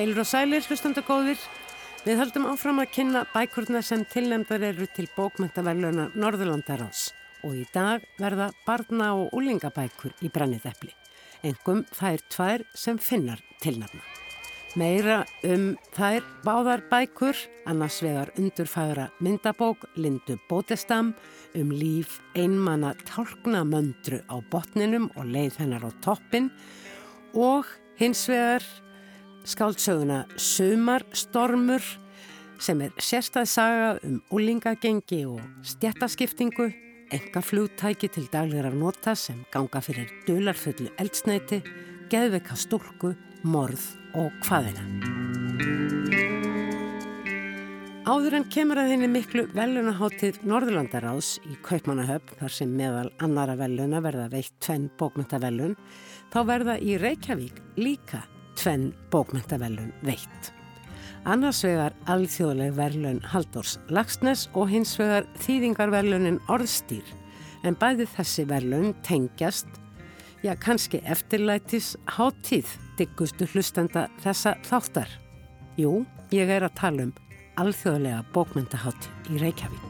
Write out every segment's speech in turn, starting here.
Heilur og sælir, hlustandagóðir. Við höldum áfram að kynna bækurna sem tilnefndar eru til bókmyndaverluna Norðurlandaráðs og í dag verða barna- og úlingabækur í brennið eppli. Engum þær tvær sem finnar tilnefna. Meira um þær báðar bækur, annars vegar undurfæra myndabók Lindu Bótestam um líf einmanna tálknamöndru á botninum og leið hennar á toppin og hins vegar skáldsöguna Sumarstormur sem er sérstað saga um úlingagengi og stjættaskiptingu, enga flúttæki til daglirar nota sem ganga fyrir dularfullu eldsneiti, geðveika stúrku, morð og hvaðina. Áður en kemur að henni miklu velunahátið Norðurlandaráðs í Kaupmannahöfn þar sem meðal annara veluna verða veitt tvenn bókmyndavelun þá verða í Reykjavík líka tvenn bókmyndavelun veitt. Annars vegar alþjóðleg verlun Haldórs Lagsnes og hins vegar þýðingarverlunin Orðstýr en bæði þessi verlun tengjast, já kannski eftirlætis háttíð diggustu hlustenda þessa þáttar. Jú, ég er að tala um alþjóðlega bókmyndaháttíð í Reykjavík.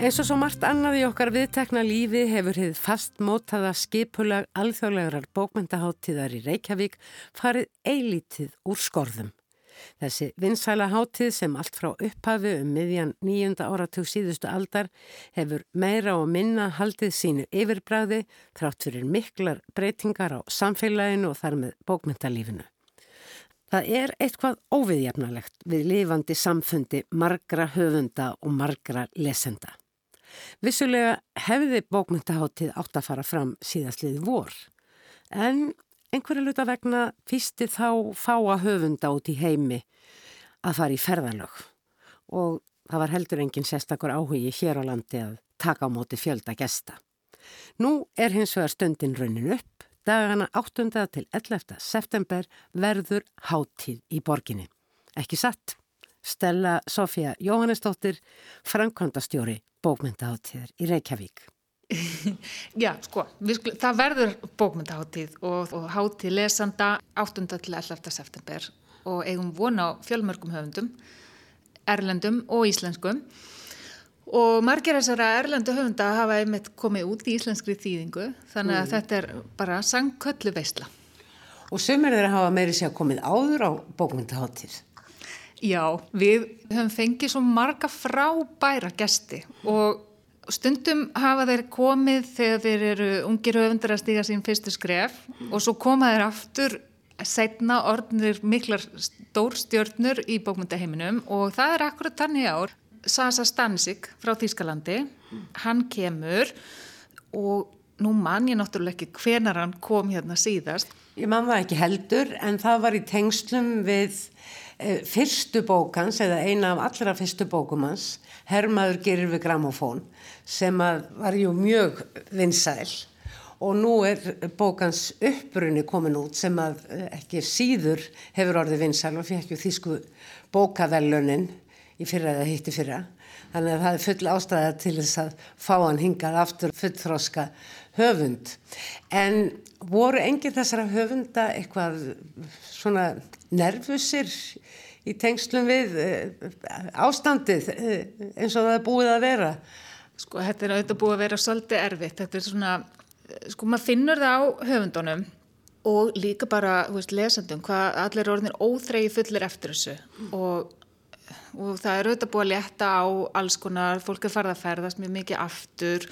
Eins og svo margt annað í okkar viðtekna lífi hefur hið fastmótaða skipulag alþjóðlegarar bókmyndaháttíðar í Reykjavík farið eilítið úr skorðum. Þessi vinsæla háttíð sem allt frá upphafi um miðjan nýjunda áratug síðustu aldar hefur meira og minna haldið sínu yfirbræði þrátt fyrir miklar breytingar á samfélaginu og þar með bókmyndalífinu. Það er eitthvað óviðjafnalegt við lifandi samfundi margra höfunda og margra lesenda. Vissulega hefði bókmyndaháttið átt að fara fram síðastlið vor en einhverju luta vegna fýsti þá fáa höfunda út í heimi að fara í ferðalög og það var heldur engin sérstakur áhugi hér á landi að taka á móti fjölda gesta. Nú er hins vegar stundin raunin upp, dagana 8. til 11. september verður háttíð í borginni. Ekki satt? Stella Sofía Jóhannesdóttir, framkvæmdastjóri bókmyndaháttíðar í Reykjavík. Já, sko, skul, það verður bókmyndaháttíð og, og háttíð lesanda 8. til 11. september og eigum vona á fjölmörgum höfundum, erlendum og íslenskum og margir þessara erlendu höfunda hafa einmitt komið út í íslenskri þýðingu þannig að mm. þetta er bara sangköllu veistla. Og sömur þeirra hafa meiri sé að komið áður á bókmyndaháttíð? Já, við höfum fengið svo marga frábæra gesti og stundum hafa þeir komið þegar þeir eru ungir höfundar að stíga sín fyrstu skref og svo koma þeir aftur setna orðnir miklar stórstjörnur í bókmyndaheiminum og það er akkurat tannig ár. Sasa Stanisik frá Þýskalandi hann kemur og nú mann ég náttúrulega ekki hvenar hann kom hérna síðast. Ég mann það ekki heldur en það var í tengslum við fyrstu bókans eða eina af allra fyrstu bókumans Hermaður gerir við gramofón sem var ju mjög vinsæl. Og nú er bókans uppbrunni komin út sem að eh, ekki síður hefur orðið vinsæl og fekk ju þýsku bókavellunin í fyrra eða hitti fyrra. Þannig að það er full ástæða til þess að fá hann hingað aftur fullþróska höfund. En voru enginn þessara höfunda eitthvað svona nervusir í tengslum við eh, ástandið eh, eins og það er búið að vera? Sko þetta er auðvitað búið að vera svolítið erfitt, þetta er svona, sko maður finnur það á höfundunum og líka bara, þú veist, lesandum hvað allir orðinir óþregi fullir eftir þessu mm. og, og það er auðvitað búið að leta á alls konar, fólk er farið að ferðast mjög mikið aftur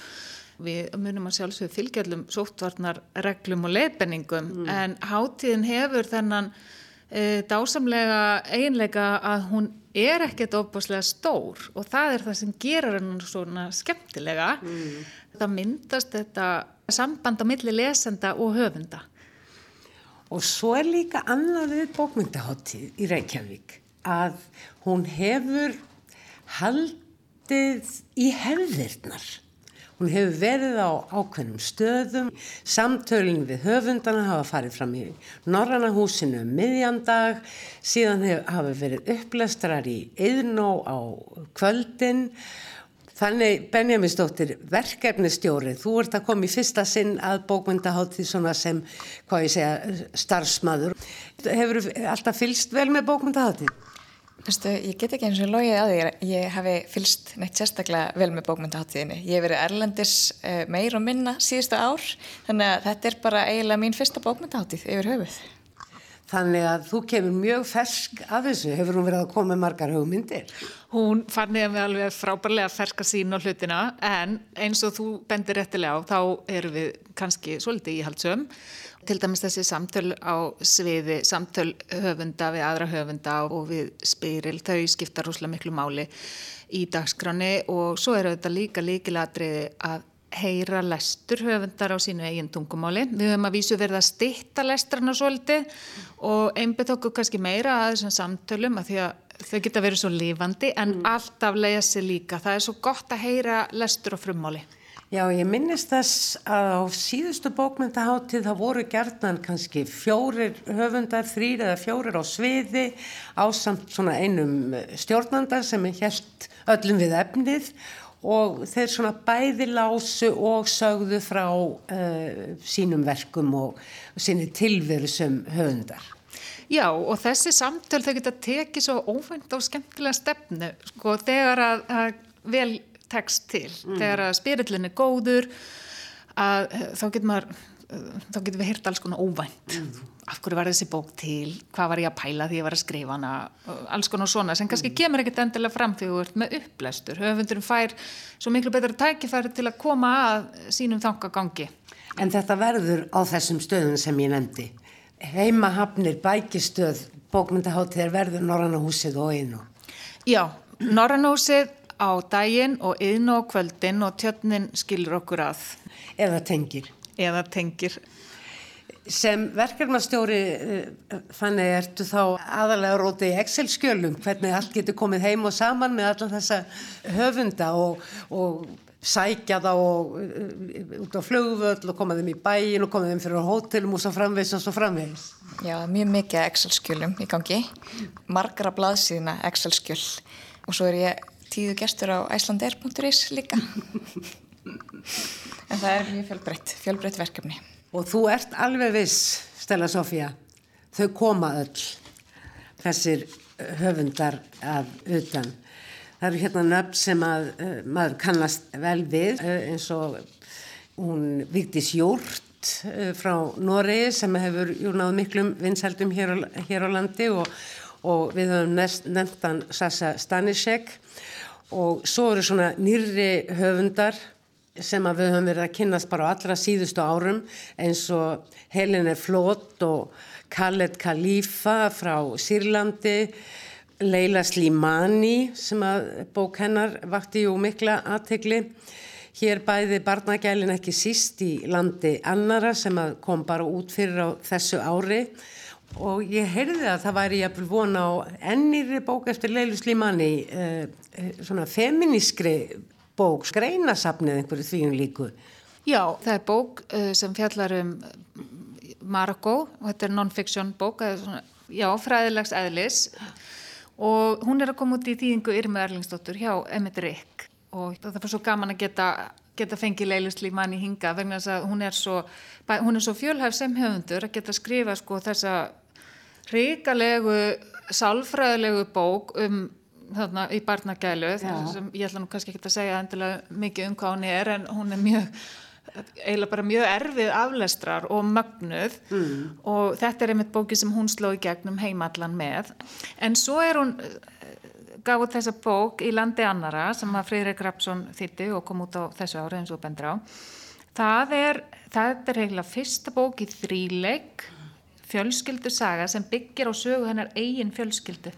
við munum að sjálfsögðu fylgjallum sóttvarnar reglum og leifbenningum mm. en hátíðin hefur þennan dásamlega eiginlega að hún er ekkert ofbáslega stór og það er það sem gerir henn svona skemmtilega. Mm. það myndast þetta samband á milli lesenda og höfunda. Og svo er líka annað við bókmyndaháttíð í Reykjavík að hún hefur haldið í hefðirnar Hún hefur verið á ákveðnum stöðum, samtölinn við höfundana hafa farið fram í Norranna húsinu um miðjandag, síðan hafa verið upplestrar í Eðnó á kvöldin. Þannig Benjamin Stóttir, verkefnistjóri, þú ert að koma í fyrsta sinn að bókmyndahátti svona sem, hvað ég segja, starfsmaður. Hefur þú alltaf fylst vel með bókmyndahátti? Vistu, ég get ekki eins og logið að því ég hafi fylst neitt sérstaklega vel með bókmyndaháttíðinni. Ég hef verið erlendis uh, meir og minna síðustu ár, þannig að þetta er bara eiginlega mín fyrsta bókmyndaháttíð yfir höfuð. Þannig að þú kemur mjög fersk af þessu, hefur hún verið að koma með margar hugmyndir? Hún fann ég með alveg frábærlega ferska sín á hlutina en eins og þú bendir réttilega á þá eru við kannski svolítið íhaldsum. Til dæmis þessi samtöl á sviði, samtöl höfunda við aðra höfunda og við spyril, þau skipta rúslega miklu máli í dagskráni og svo eru þetta líka líkilatriði að heyra lestur höfundar á sínu eigin tungumáli. Við höfum að vísu verið að stitta lestrarna svolítið og einbit okkur kannski meira að þessum samtölum að því að þau geta verið svo lifandi en mm. alltaf lesi líka. Það er svo gott að heyra lestur og frummáli. Já, ég minnist þess að á síðustu bókmyndaháttið það voru gerðnan kannski fjórir höfundar, þrýr eða fjórir á sviði á samt svona einum stjórnandar sem er helt öllum við efnið og þeir svona bæði lásu og sögðu frá uh, sínum verkum og, síni tilveru sem höfundar. Já og þessi samtöl þau geta tekið svo óvænt og skemmtilega stefnu sko þegar að, að vel tekst til, mm. þegar að spirillin er góður að þá getur maður þá getur við hýrt alls konar óvænt. Mm. af hverju var þessi bók til? Hvað var ég að pæla því ég var að skrifa hana? Alls konar svona sem kannski mm. kemur ekkert endilega fram þegar þú ert með upplæstur höfundurum fær svo miklu betra tækifæri til að koma að sínum þangagangi En þetta verður á þessum stöðum sem ég nefndi. Heimahafnir, bækistöð bókmyndaháttir verður Norrannahúsið og Einu Já, Norrannahúsið á daginn og Einu á kvöldin og tjötnin skilur okkur að Eða tengir eða tengir. Sem verkefnastjóri eh, þannig ertu þá aðalega rótið í Excel-skjölum hvernig allt getur komið heim og saman með alla þessa höfunda og, og sækja þá og, uh, út á flugvöld og koma þeim í bæin og koma þeim fyrir hótelum og svo framvegs og svo framvegs. Já, mjög mikið Excel-skjölum í gangi, margra blaðsíðina Excel-skjöl og svo er ég tíðu gestur á Icelandair.is líka. En það er mjög fjölbreytt, fjölbreytt verkefni. Og þú ert alveg viss, Stella Sofía, þau koma öll, þessir eh, höfundar af utan. Það eru hérna nöfn sem að, uh, maður kannast vel við, uh, eins og hún Júrt uh, frá Noregi sem hefur júrnáð miklum vinsældum hér á, hér á landi og, og við höfum nefndan Sasa Stanisek og svo eru svona nýri höfundar sem að við höfum verið að kynast bara á allra síðustu árum eins og Helene Flót og Khaled Khalifa frá Sýrlandi, Leila Slimani sem að bók hennar vakti jú mikla aðtegli. Hér bæði barnagælin ekki síst í landi annara sem að kom bara út fyrir á þessu ári og ég heyrði að það væri jafnvel vona á ennýri bók eftir Leilu Slimani, eh, eh, svona feminískri bók, skreinasafnið einhverju þvíum líku? Já, það er bók uh, sem fjallar um Marokko og þetta er non-fiction bók, svona, já, fræðilegs eðlis og hún er að koma út í þýðingu Irmi Erlingsdóttur hjá Emmett Rick og það var svo gaman að geta, geta fengið leilustlík manni hinga vegna þess að hún er svo, svo fjölhæf sem höfundur að geta skrifa sko þessa ríkalegu, sálfræðilegu bók um þarna í barnagælu sem ég ætla nú kannski ekki að segja endilega mikið um hvað hún er en hún er mjög eiginlega bara mjög erfið aflestrar og mögnuð. Mm. og þetta er einmitt bóki sem hún sló í gegnum heimallan með. En svo er hún gaf út þessa bók í landi annara sem að Freyrik Rapsson þýtti og kom út á þessu ári eins og bendur á. Það er, það er eiginlega fyrsta bók í þríleik fjölskyldu saga sem byggir á sögu hennar eigin fjölskyldu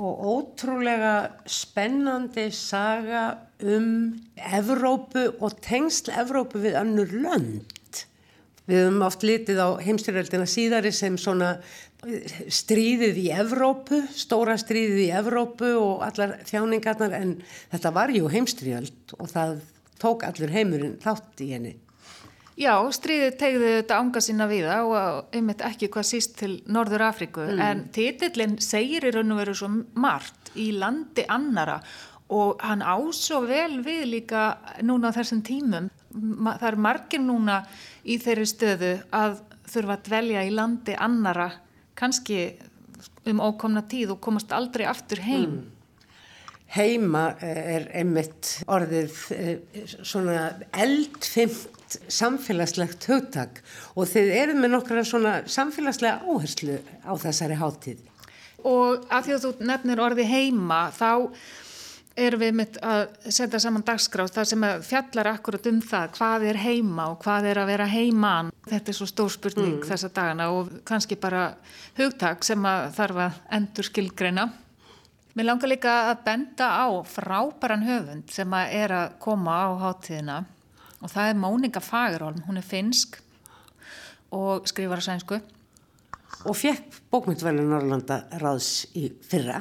og ótrúlega spennandi saga um Evrópu og tengsl Evrópu við annur lönd. Við höfum oft litið á heimstyrjöldina síðari sem svona stríðið í Evrópu, stóra stríðið í Evrópu og allar þjáningarnar en þetta var jú heimstyrjöld og það tók allur heimurinn þátt í henni. Já, stríðið tegði þetta ánga sína viða og einmitt ekki hvað síst til Norður Afríku mm. en titillin segir í raun og veru svo margt í landi annara og hann ásó vel við líka núna á þessum tímum. Það er margir núna í þeirri stöðu að þurfa að dvelja í landi annara kannski um ókomna tíð og komast aldrei aftur heim. Mm. Heima er einmitt orðið eh, svona eldfimt samfélagslegt hugtak og þið erum með nokkra svona samfélagslega áherslu á þessari háttíð. Og að því að þú nefnir orði heima þá erum við mitt að setja saman dagskráð þar sem fjallar akkurat um það hvað er heima og hvað er að vera heiman. Þetta er svo stór spurning mm. þessa dagana og kannski bara hugtak sem að þarf að endur skilgreina. Mér langar líka að benda á frábæran höfund sem að er að koma á háttíðina og það er Mónika Fagerholm, hún er finsk og skrifar á sænsku. Og fekk bókmyndvelun Norrlanda ráðs í fyrra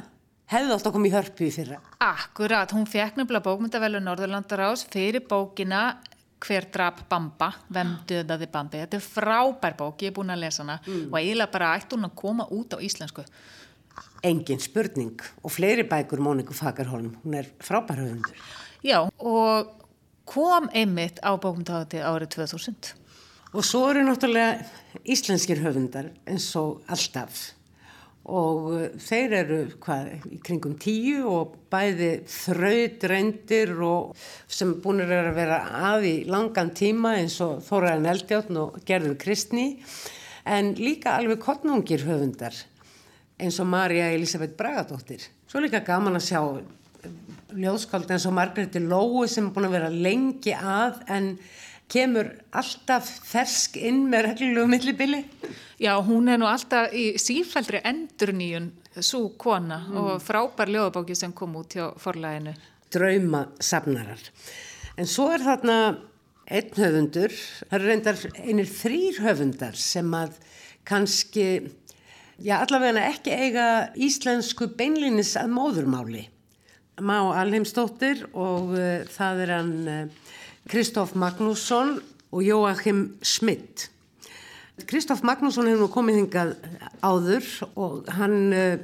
hefði að koma í hörpu í fyrra. Akkurat, hún fekk nefnilega bókmyndavelu Norðurlandarás fyrir bókina Hver drap Bamba, Vem döðaði Bambi. Þetta er frábær bók, ég er búin að lesa hana mm. og eiginlega bara ætti hún að koma út á íslensku. Engin spurning og fleiri bækur Móniku Fagerholm, hún er frábær höfundur. Já, og kom einmitt á bókmyndahátti árið 2000. Og svo eru náttúrulega íslenskir höfundar eins og alltaf og uh, þeir eru hvað, í kringum tíu og bæði og sem búinir að vera að í langan tíma eins og Þóraðan Eldjáttn og Gerður Kristni en líka alveg kottnungir höfundar eins og Marja Elisabeth Bragadóttir. Svo líka gaman að sjá ljóðskáld eins og Margretti Lói sem er búin að vera lengi að en kemur alltaf fersk inn með reglulegu millibili? Já, hún er nú alltaf í sífældri endurníun svo kona mm. og frábær ljóðabóki sem kom út hjá forlæginu. Drauma safnarar. En svo er þarna einn höfundur, það eru reyndar einir þrýr höfundar sem að kannski, já allavega ekki eiga íslensku beinlinis að móðurmáli. Má Alheimstóttir og uh, það er hann... Uh, Kristóf Magnússon og Jóachim Schmidt. Kristóf Magnússon hefur nú komið hingað áður og hann uh,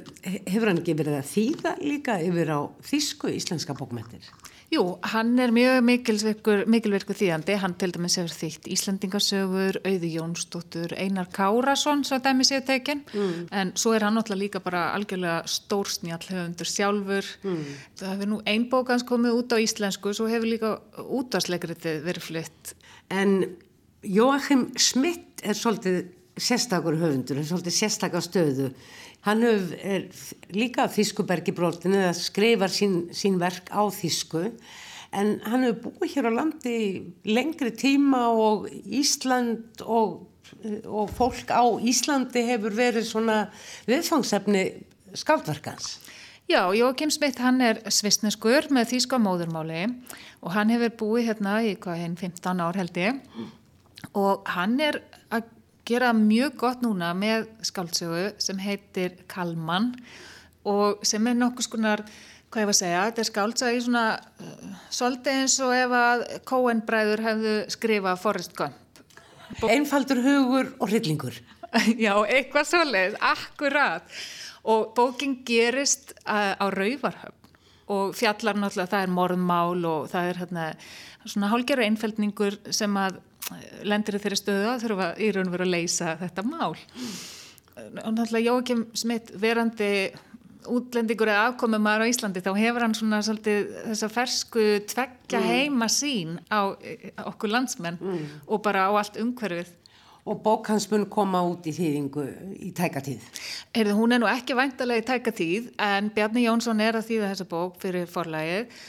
hefur hann ekki verið að þýða líka yfir á þísku íslenska bókmyndir. Jú, hann er mjög mikilverku, þýðandi, hann til dæmis hefur þýtt Íslandingasögur, Auði Jónsdóttur, Einar Kárasson, svo dæmis ég tekinn, mm. en svo er hann náttúrulega líka bara algjörlega stórsnjall höfundur sjálfur. Mm. Það hefur nú einbókans komið út á íslensku, svo hefur líka útvarsleikritið verið flytt. En Joachim Schmidt er svolítið sérstakur höfundur, er svolítið sérstakar stöðu Hann er líka Þískubergi brotinu að skrifa sín, sín verk á Þísku en hann hefur búið hér á landi lengri tíma og Ísland og, og fólk á Íslandi hefur verið svona viðfangsefni skáldverkans. Já, Jókim Smith hann er svisneskur með Þíska móðurmáli og hann hefur búið hérna í hvað henn 15 ár held ég og hann er gera mjög gott núna með skáldsögu sem heitir Kalman og sem er nokkus konar, hvað ég var að segja, þetta er skáldsögu í svona uh, svolítið eins og ef að Coen bræður hefðu skrifað Forrest Gump. Bó Einfaldur hugur og hryllingur. Já, eitthvað svolítið, akkurat. Og bóking gerist uh, á Rauvarhöfn og fjallar náttúrulega, það er morðmál og það er hérna svona hálgjara einfældningur sem að lendir þeirri stöðu að þurfa í raun og veru að leysa þetta mál og náttúrulega Jókim Smith verandi útlendingur eða afkomið maður á Íslandi þá hefur hann svona svolítið þessa fersku tveggja mm. heima sín á okkur landsmenn mm. og bara á allt umhverfið Og bók hans mun koma út í þýðingu í tækatíð? Erðu, hún er nú ekki væntalega í tækatíð en Bjarni Jónsson er að þýða þessa bók fyrir forlægið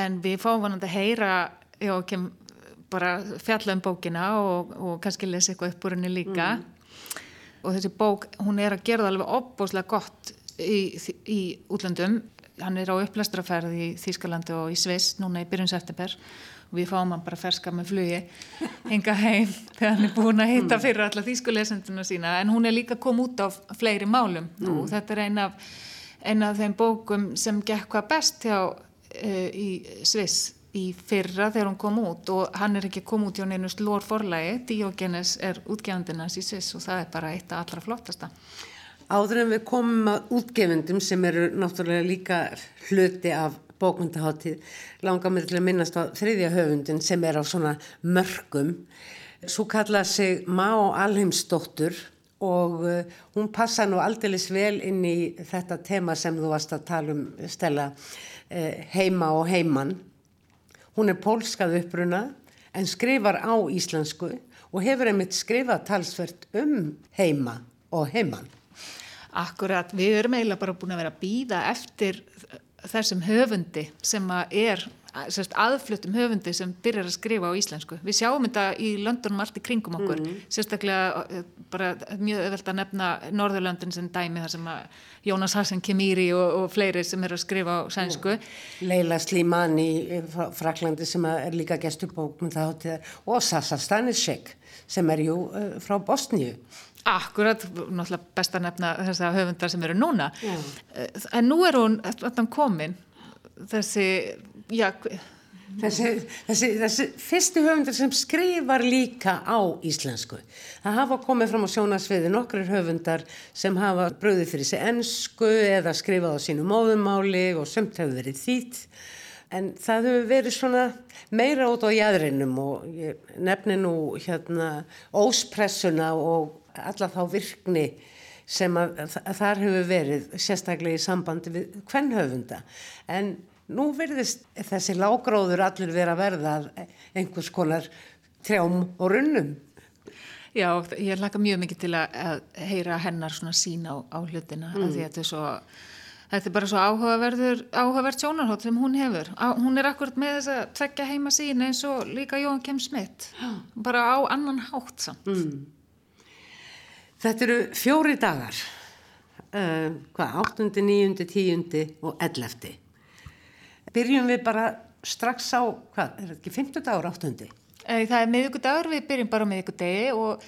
en við fáum hann að heyra Jókim bara fjalla um bókina og, og kannski lesa eitthvað upp úr henni líka mm. og þessi bók, hún er að gera það alveg opbóslega gott í, í útlöndum hann er á upplæstraferð í Þýskalandi og í Sviss núna í byrjun september og við fáum hann bara ferska með flugi hinga heim þegar hann er búin að hitta mm. fyrir alla þýskulesenduna sína en hún er líka kom út á fleiri málum mm. og þetta er eina af, eina af þeim bókum sem gekk hvað best hjá uh, í Sviss í fyrra þegar hún kom út og hann er ekki kom út hjá neinu slór forlægi Diogenes er útgefandinas í SIS og það er bara eitt af allra flottasta Áður en við komum að útgefendum sem eru náttúrulega líka hluti af bókmyndaháttíð langar mér til að minnast á þriðja höfundin sem er á svona mörgum. Svo kalla sig Má Alheimsdóttur og uh, hún passa nú aldeilis vel inn í þetta tema sem þú varst að tala um stella uh, heima og heimann. Hún er pólskað uppruna en skrifar á íslensku og hefur einmitt skrifað talsvert um heima og heimann. Akkurat, við erum eiginlega bara búin að vera að býða eftir þessum höfundi sem er sérst, aðfluttum höfundi sem byrjar að skrifa á íslensku. Við sjáum þetta í löndunum allt í kringum okkur, mm. sérstaklega eh, bara mjög öðvöld að nefna Norðurlöndin sem dæmi þar sem að Jónas Hassan Kemíri og, og fleiri sem er að skrifa á sænsku. Leila Slimani frá Fraklandi sem er líka gestubók og Sasa Stanisek sem er jú uh, frá Bosníu. Akkurat, náttúrulega best að nefna þess að höfundar sem eru núna. Eh, en nú er hún, þannig komin, þessi, já... Þessi, þessi, þessi fyrsti höfundar sem skrifar líka á íslensku. Það hafa komið fram á sjónasviði nokkrar höfundar sem hafa bröðið fyrir sig ennsku eða skrifað á sínu móðumáli og sömt hefur verið þýtt. En það hefur verið svona meira út á jæðrinum og nefni nú hérna óspressuna og alla þá virkni sem að, að þar hefur verið sérstaklega í sambandi við hvernhöfunda en nú verðist þessi lágróður allir vera verða einhvers konar trjám og runnum Já, ég laka mjög mikið til að, heyra hennar svona sín á, á hlutina mm. því að þetta er svo Þetta er bara svo áhugaverður, áhugavert sjónarhótt sem hún hefur. Á, hún er akkurat með þess að tvekja heima sín eins og líka Jóhann Kem Smith. Bara á annan hátt samt. Mm. Þetta eru fjóri dagar, uh, hvað, 8., 9., 10. og 11. Byrjum við bara strax á, hvað, er þetta ekki 50 dagur 8. Það er miðugudagur, við byrjum bara miðugudegi og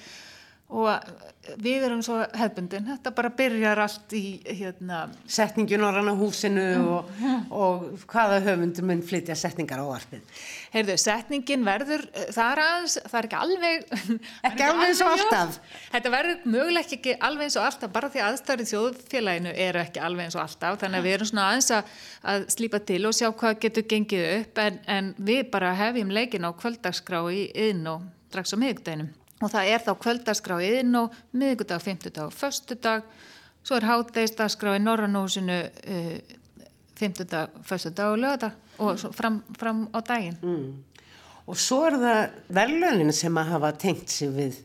og við erum svo hefbundin þetta bara byrjar allt í hérna setningin á ranna húsinu og, og hvaða höfundur mun flytja setningar á varpið Heyrðu, setningin verður það er, aðeins, það er ekki alveg ekki alveg eins og alltaf. Þetta verður möguleg ekki alveg eins og alltaf bara því aðstæðið þjóðfélaginu eru ekki alveg eins og alltaf. Þannig að við erum svona aðeins að, að slípa til og sjá hvað getur gengið upp en, en við bara hefjum leikin á kvöldagsgrá í inn og strax á miðugdænum og það er þá kvöldaskráið og miðugudag, fymtudag og föstudag. Svo er hátdeisdagskrá í Norranósinu uh, fymtudag, föstudag og lögadag og fram, fram á daginn. Mm. og svo er það verðlögnin sem að hafa tengt sig við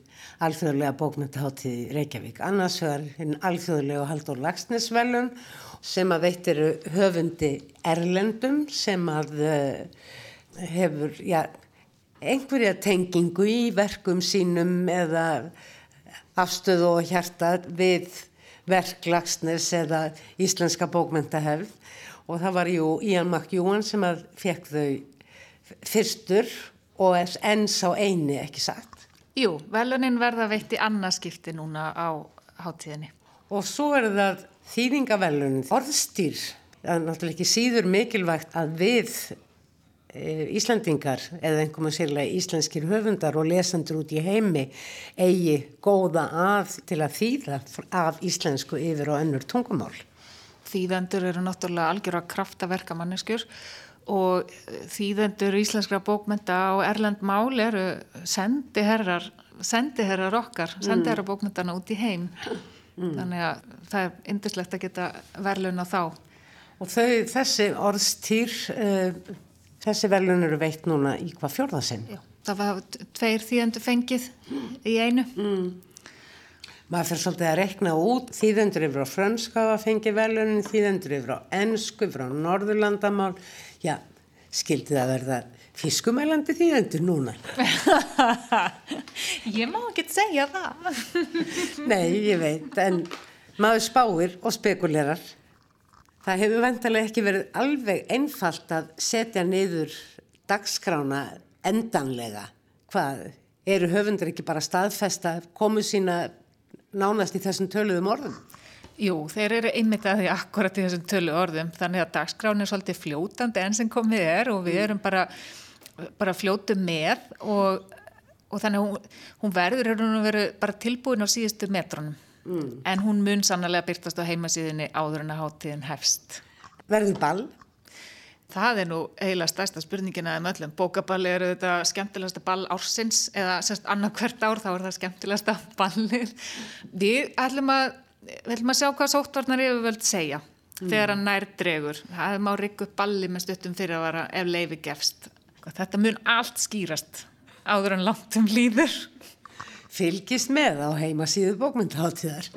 alþjóðlega bókmyndaháttíð Reykjavík. Annars er hinn alþjóðlega Haldur Lagsnesverðlun sem að veitir höfundi Erlendum sem að uh, hefur, já einhverja tengingu í verkum sínum eða afstöðu og hjarta við verklagsnes eða íslenska bókmyndahefð og það var jú Ían Makkjúan sem að fekk þau fyrstur og enn sá eini ekki sagt. Jú, velunin verða veitt í annarskipti núna á hátíðinni. Og svo er það þýðingavelunin orðstýr. Það er náttúrulega ekki síður mikilvægt að við Eh, Íslandingar eða einhverjum sérlega íslenskir höfundar og lesandur út í heimi eigi góða að til að þýða af íslensku yfir og önnur tungumál. Þýðendur eru náttúrulega algjör að krafta verkamanneskjur og þýðendur íslenskra bókmynda og erlend mál eru sendiherrar, sendiherrar okkar, sendiherrar bókmyndana út í heim. Mm. Þannig að það er yndislegt að geta verðlun á þá. Og þau, þessi orðstýr... Uh, Þessi velun eru veitt núna í hvað fjörðasinn? Já, það var tveir þýðendur fengið í einu. Mm. Maður fyrir svolítið að rekna út þýðendur yfir á frönska að fengi velunin, þýðendur yfir á ennsku, yfir á norðurlandamál. Já, skildi það verða fiskumælandi þýðendur núna? ég má ekki segja það. Nei, ég veit, en maður spáir og spekulerar. Það hefur vendarlega ekki verið alveg einfalt að setja niður dagskrána endanlega. Hvað, eru höfundur ekki bara staðfesta komu sína nánast í þessum töluðum orðum? Jú, þeir eru einmitt að því akkurat í þessum tölu orðum þannig að dagskráni er svolítið fljótandi enn sem komið er og við erum bara, bara fljótu með og, og þannig að hún, hún verður, hún verður bara tilbúin á síðustu metronum mm. en hún mun sannlega byrtast á heimasíðinni áður en að hátíðin hefst. Verður ball? Það er nú eiginlega stærsta spurningin að um öllum. Bókaballi eru þetta skemmtilegasta ball ársins eða semst annað hvert ár þá er það skemmtilegasta ballið. Við ætlum að, við ætlum að sjá hvað sóttvarnar eru völd segja mm. þegar hann nær dregur. Það má rikku balli með stuttum fyrir að vara ef leifi gefst. Þetta mun allt skýrast áður en langt um líður. Fylgist með á heimasíðu bókmyndháttíðar.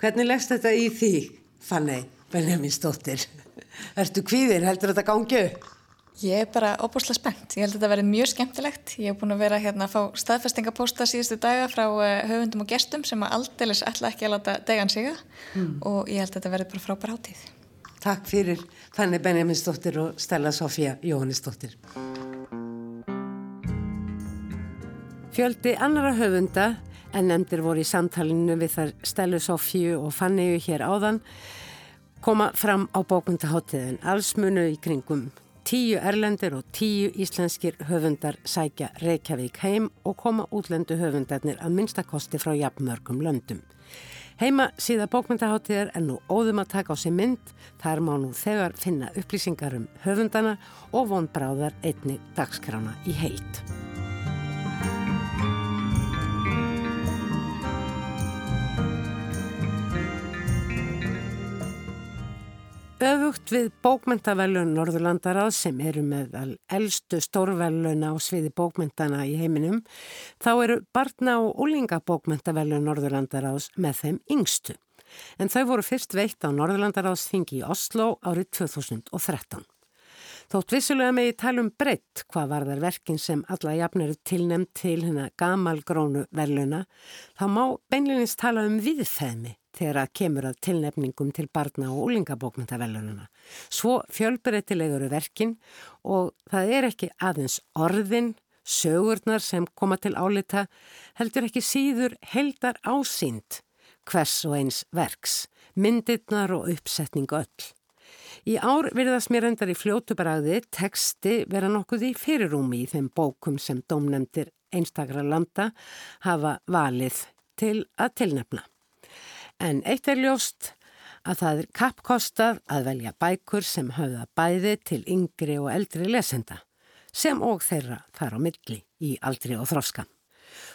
Hvernig leggst þetta í því, Fanny Benjamin Stóttir? Ertu kvíðir, heldur þetta gangi? Ég er bara óbúslega spennt. Ég held að þetta verði mjög skemmtilegt. Ég hef búin að vera hérna að fá staðfestingapósta síðustu daga frá eh, höfundum og gestum sem að aldeilis ætla ekki að láta degan siga mm. og ég held að þetta verði bara frábær átíð. Takk fyrir Fanny Benjamin Stóttir og Stella Sofía Jóhannesdóttir. Fjöldi annara höfunda en nefndir voru í samtalinu við þar Stellu Sofíu og Fanny hér áðan koma fram á bókmyndaháttiðin allsmunu í kringum tíu erlendir og tíu íslenskir höfundar sækja Reykjavík heim og koma útlendu höfundarnir að minnstakosti frá jafnmörgum löndum. Heima síða bókmyndaháttiðar er nú óðum að taka á sig mynd, þar má nú þegar finna upplýsingar um höfundana og vonbráðar einni dagskrána í heilt. Öfugt við bókmyndavelun Norðurlandarað sem eru með elstu stórveluna á sviði bókmyndana í heiminum, þá eru barna og úlingabókmyndavelun Norðurlandaraðs með þeim yngstu. En þau voru fyrst veitt á Norðurlandaraðsþingi í Oslo árið 2013. Þótt vissulega með í talum breytt hvað var þar verkin sem alla jafnir tilnæmt til hennar gamalgrónu veluna, þá má beinleginist tala um viðfæðmi þegar að kemur að tilnefningum til barna og úlingabókmyndavelununa. Svo fjölbreytilegur verkin og það er ekki aðeins orðin, sögurnar sem koma til álita, heldur ekki síður heldar ásýnd hvers og eins verks, myndirnar og uppsetning öll. Í ár virðast mér endar í fljótubræði teksti vera nokkuð í fyrirúmi í þeim bókum sem domnefndir einstakra landa hafa valið til að tilnefna. En eitt er ljóst að það er kappkostað að velja bækur sem höfða bæði til yngri og eldri lesenda, sem og þeirra þar á milli í aldri og þróska.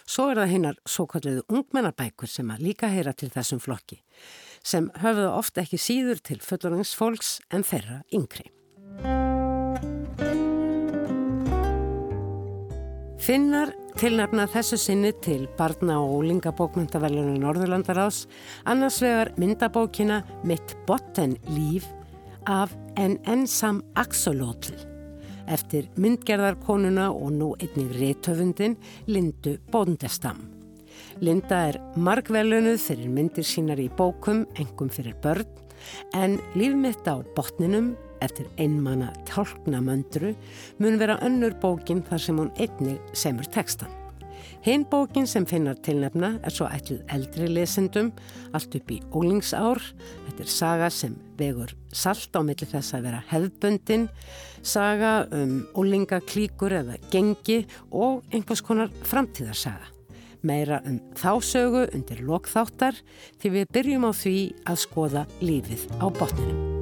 Svo er það hinnar svo kalliðu ungmennarbækur sem að líka heyra til þessum flokki, sem höfða ofta ekki síður til fullorðingsfólks en þeirra yngri. Finnar tilnafna þessu sinni til barna- og ólingabókmyndavelunum Norðurlandaráðs annars vegar myndabókina Mitt bottenlíf af En ensam axolotl eftir myndgerðarkonuna og nú einnig réttöfundin Lindu Bóndestam. Linda er margvelunuð fyrir myndir sínar í bókum, engum fyrir börn, en lífmitt á botninum eftir einmanna tálknamöndru mun vera önnur bókin þar sem hún einnig semur textan. Hinn bókin sem finnar tilnefna er svo ætluð eldri lesendum, allt upp í ólingsár. Þetta er saga sem vegur salt á milli þess að vera hefðböndin, saga um ólingaklíkur eða gengi og einhvers konar framtíðarsaga. Meira um þásögu undir lokþáttar því við byrjum á því að skoða lífið á botninum.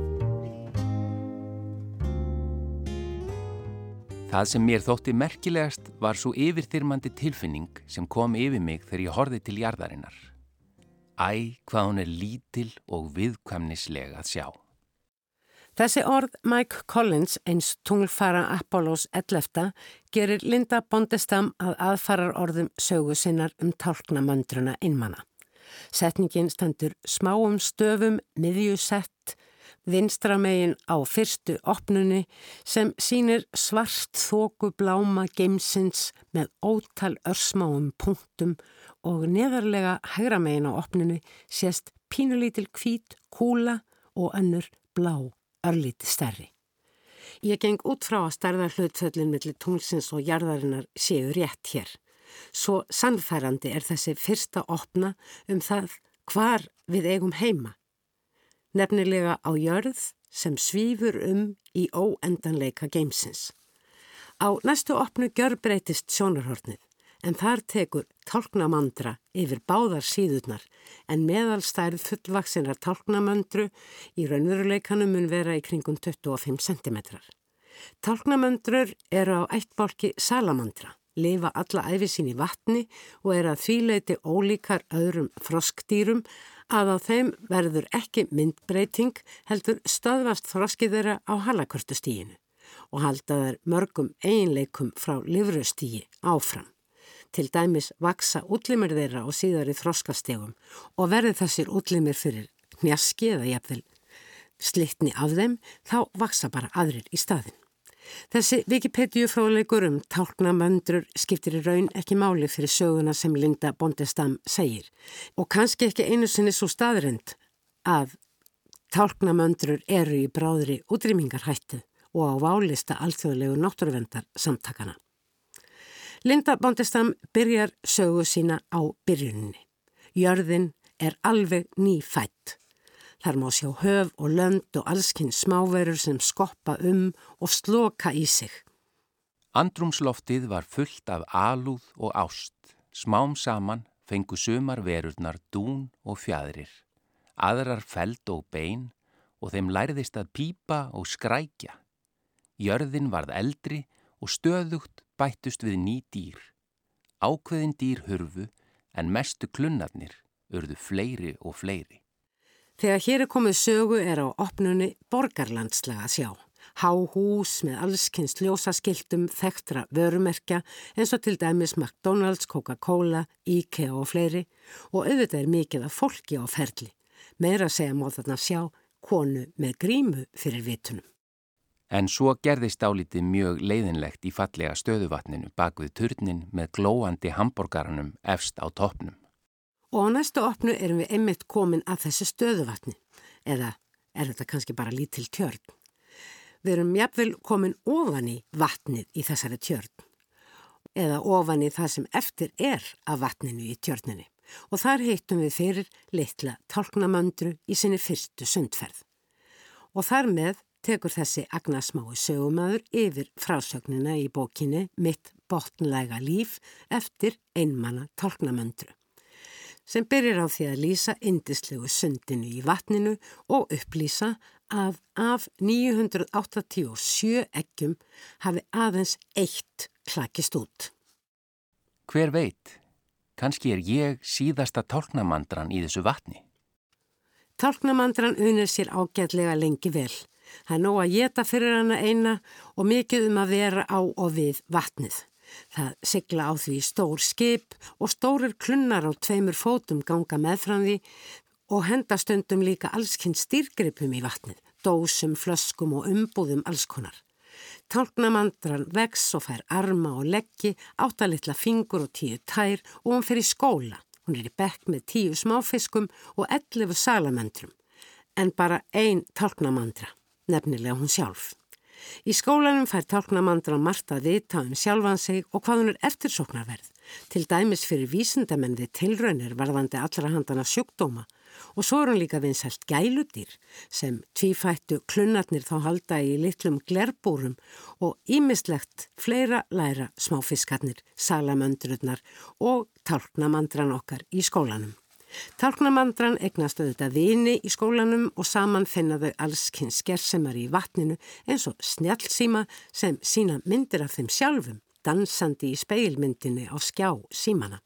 Það sem mér þótti merkilegast var svo yfirþyrmandi tilfinning sem kom yfir mig þegar ég horfið til jarðarinnar. Æ, hvað hún er lítil og viðkvæmnislega að sjá. Þessi orð Mike Collins, eins tunglfara Apollos 11, gerir Linda Bondestam að aðfarar orðum sögu sinnar um tálknamöndruna innmanna. Setningin standur smáum stöfum, miðjusett, vinstramegin á fyrstu opnunni sem sínir svart þóku bláma geimsins með ótal örsmáum punktum og neðarlega hægramegin á opnunni sést pínulítil kvít, kúla og önnur blá, örlíti stærri. Ég geng út frá að stærða hlutföllin millir tunglsins og jarðarinnar séu rétt hér. Svo sannfærandi er þessi fyrsta opna um það hvar við eigum heima nefnilega á jörð sem svífur um í óendanleika geimsins. Á næstu opnu gjör breytist sjónarhornið en þar tekur tálknamandra yfir báðar síðurnar en meðalstærð fullvaksinnar tálknamöndru í raunveruleikanum mun vera í kringum 25 cm. Tálknamöndrur eru á eittbálki salamandra, lifa alla æfi sín í vatni og er að þvíleiti ólíkar öðrum froskdýrum að á þeim verður ekki myndbreyting heldur stöðvast froskið þeirra á halakörtustíginu og halda þær mörgum einleikum frá livrustígi áfram. Til dæmis vaksa útlimir þeirra og síðar í þroskastegum og verði þessir útlimir fyrir hnjaski eða jafnvel slittni af þeim, þá vaksa bara aðrir í staðin. Þessi Wikipedia fráleikur um tálknamöndrur skiptir í raun ekki máli fyrir söguna sem Linda Bondestam segir og kannski ekki einu sinni svo staðrind að tálknamöndrur eru í bráðri útrýmingarhættu og á válista alþjóðlegu náttúruvendar samtakana. Linda Bondestam byrjar sögu sína á byrjunni. Jörðin er alveg ný fætt. Þar má sjá höf og lönd og allskinn smáverur sem skoppa um og sloka í sig. Andrumsloftið var fullt af alúð og ást. Smám saman fengu sumar verurnar dún og fjæðrir. Aðrar feld og bein og þeim læriðist að pípa og skrækja. Jörðin varð eldri og stöðugt bættust við ný dýr. Ákveðin dýr hurfu en mestu klunnarnir urðu fleiri og fleiri. Þegar hér er komið sögu er á opnunni borgarlandslega sjá. Há hús með allskynst ljósaskiltum, þekktra vörumerkja eins og til dæmis McDonald's, Coca-Cola, IKEA og fleiri og auðvitað er mikið af fólki á ferli. Meira segja móð þarna sjá konu með grímu fyrir vitunum. En svo gerðist álítið mjög leiðinlegt í fallega stöðuvatninu bak við turnin með glóandi hambúrgaranum efst á toppnum. Og á næstu opnu erum við einmitt komin að þessu stöðuvatni. Eða er þetta kannski bara lítil tjörn? Við erum jafnvel komin ofan í vatnið í þessari tjörn. Eða ofan í það sem eftir er af vatninu í tjörninni. Og þar heitum við fyrir litla tálknamöndru í sinni fyrstu sundferð. Og þar með tekur þessi agnarsmái sögumæður yfir frásögnina í bókinni Mitt botnlega líf eftir einmanna tálknamöndru sem byrjir á því að lýsa indislegu sundinu í vatninu og upplýsa að af 987 ekkjum hafi aðeins eitt klakist út. Hver veit? Kanski er ég síðasta tálknamandran í þessu vatni? Tálknamandran unir sér ágætlega lengi vel Það er nóg að geta fyrir hana eina og mikið um að vera á og við vatnið. Það sigla á því stór skip og stórir klunnar á tveimur fótum ganga meðfram því og hendastundum líka allskinn stýrgripum í vatnið, dósum, flöskum og umbúðum allskonar. Tálknamandran vex og fær arma og leggi, áttalitla fingur og tíu tær og hún fyrir skóla. Hún er í bekk með tíu smáfiskum og ellefu salamandrum, en bara ein tálknamandra nefnilega hún sjálf. Í skólanum fær tálknamandra margt að vita um sjálfan sig og hvað hún er eftirsóknarverð, til dæmis fyrir vísindamenn við tilraunir varðandi allra handana sjúkdóma og svo er hún líka vinsælt gæludýr sem tvífættu klunnarnir þá halda í litlum glerbúrum og ímislegt fleira læra smáfiskarnir, salamöndrurnar og tálknamandran okkar í skólanum. Tálknamandran egnast auðvitað vini í skólanum og saman finna þau allskynns skersemar í vatninu eins og snjálfsíma sem sína myndir af þeim sjálfum, dansandi í speilmyndinni á skjá símana.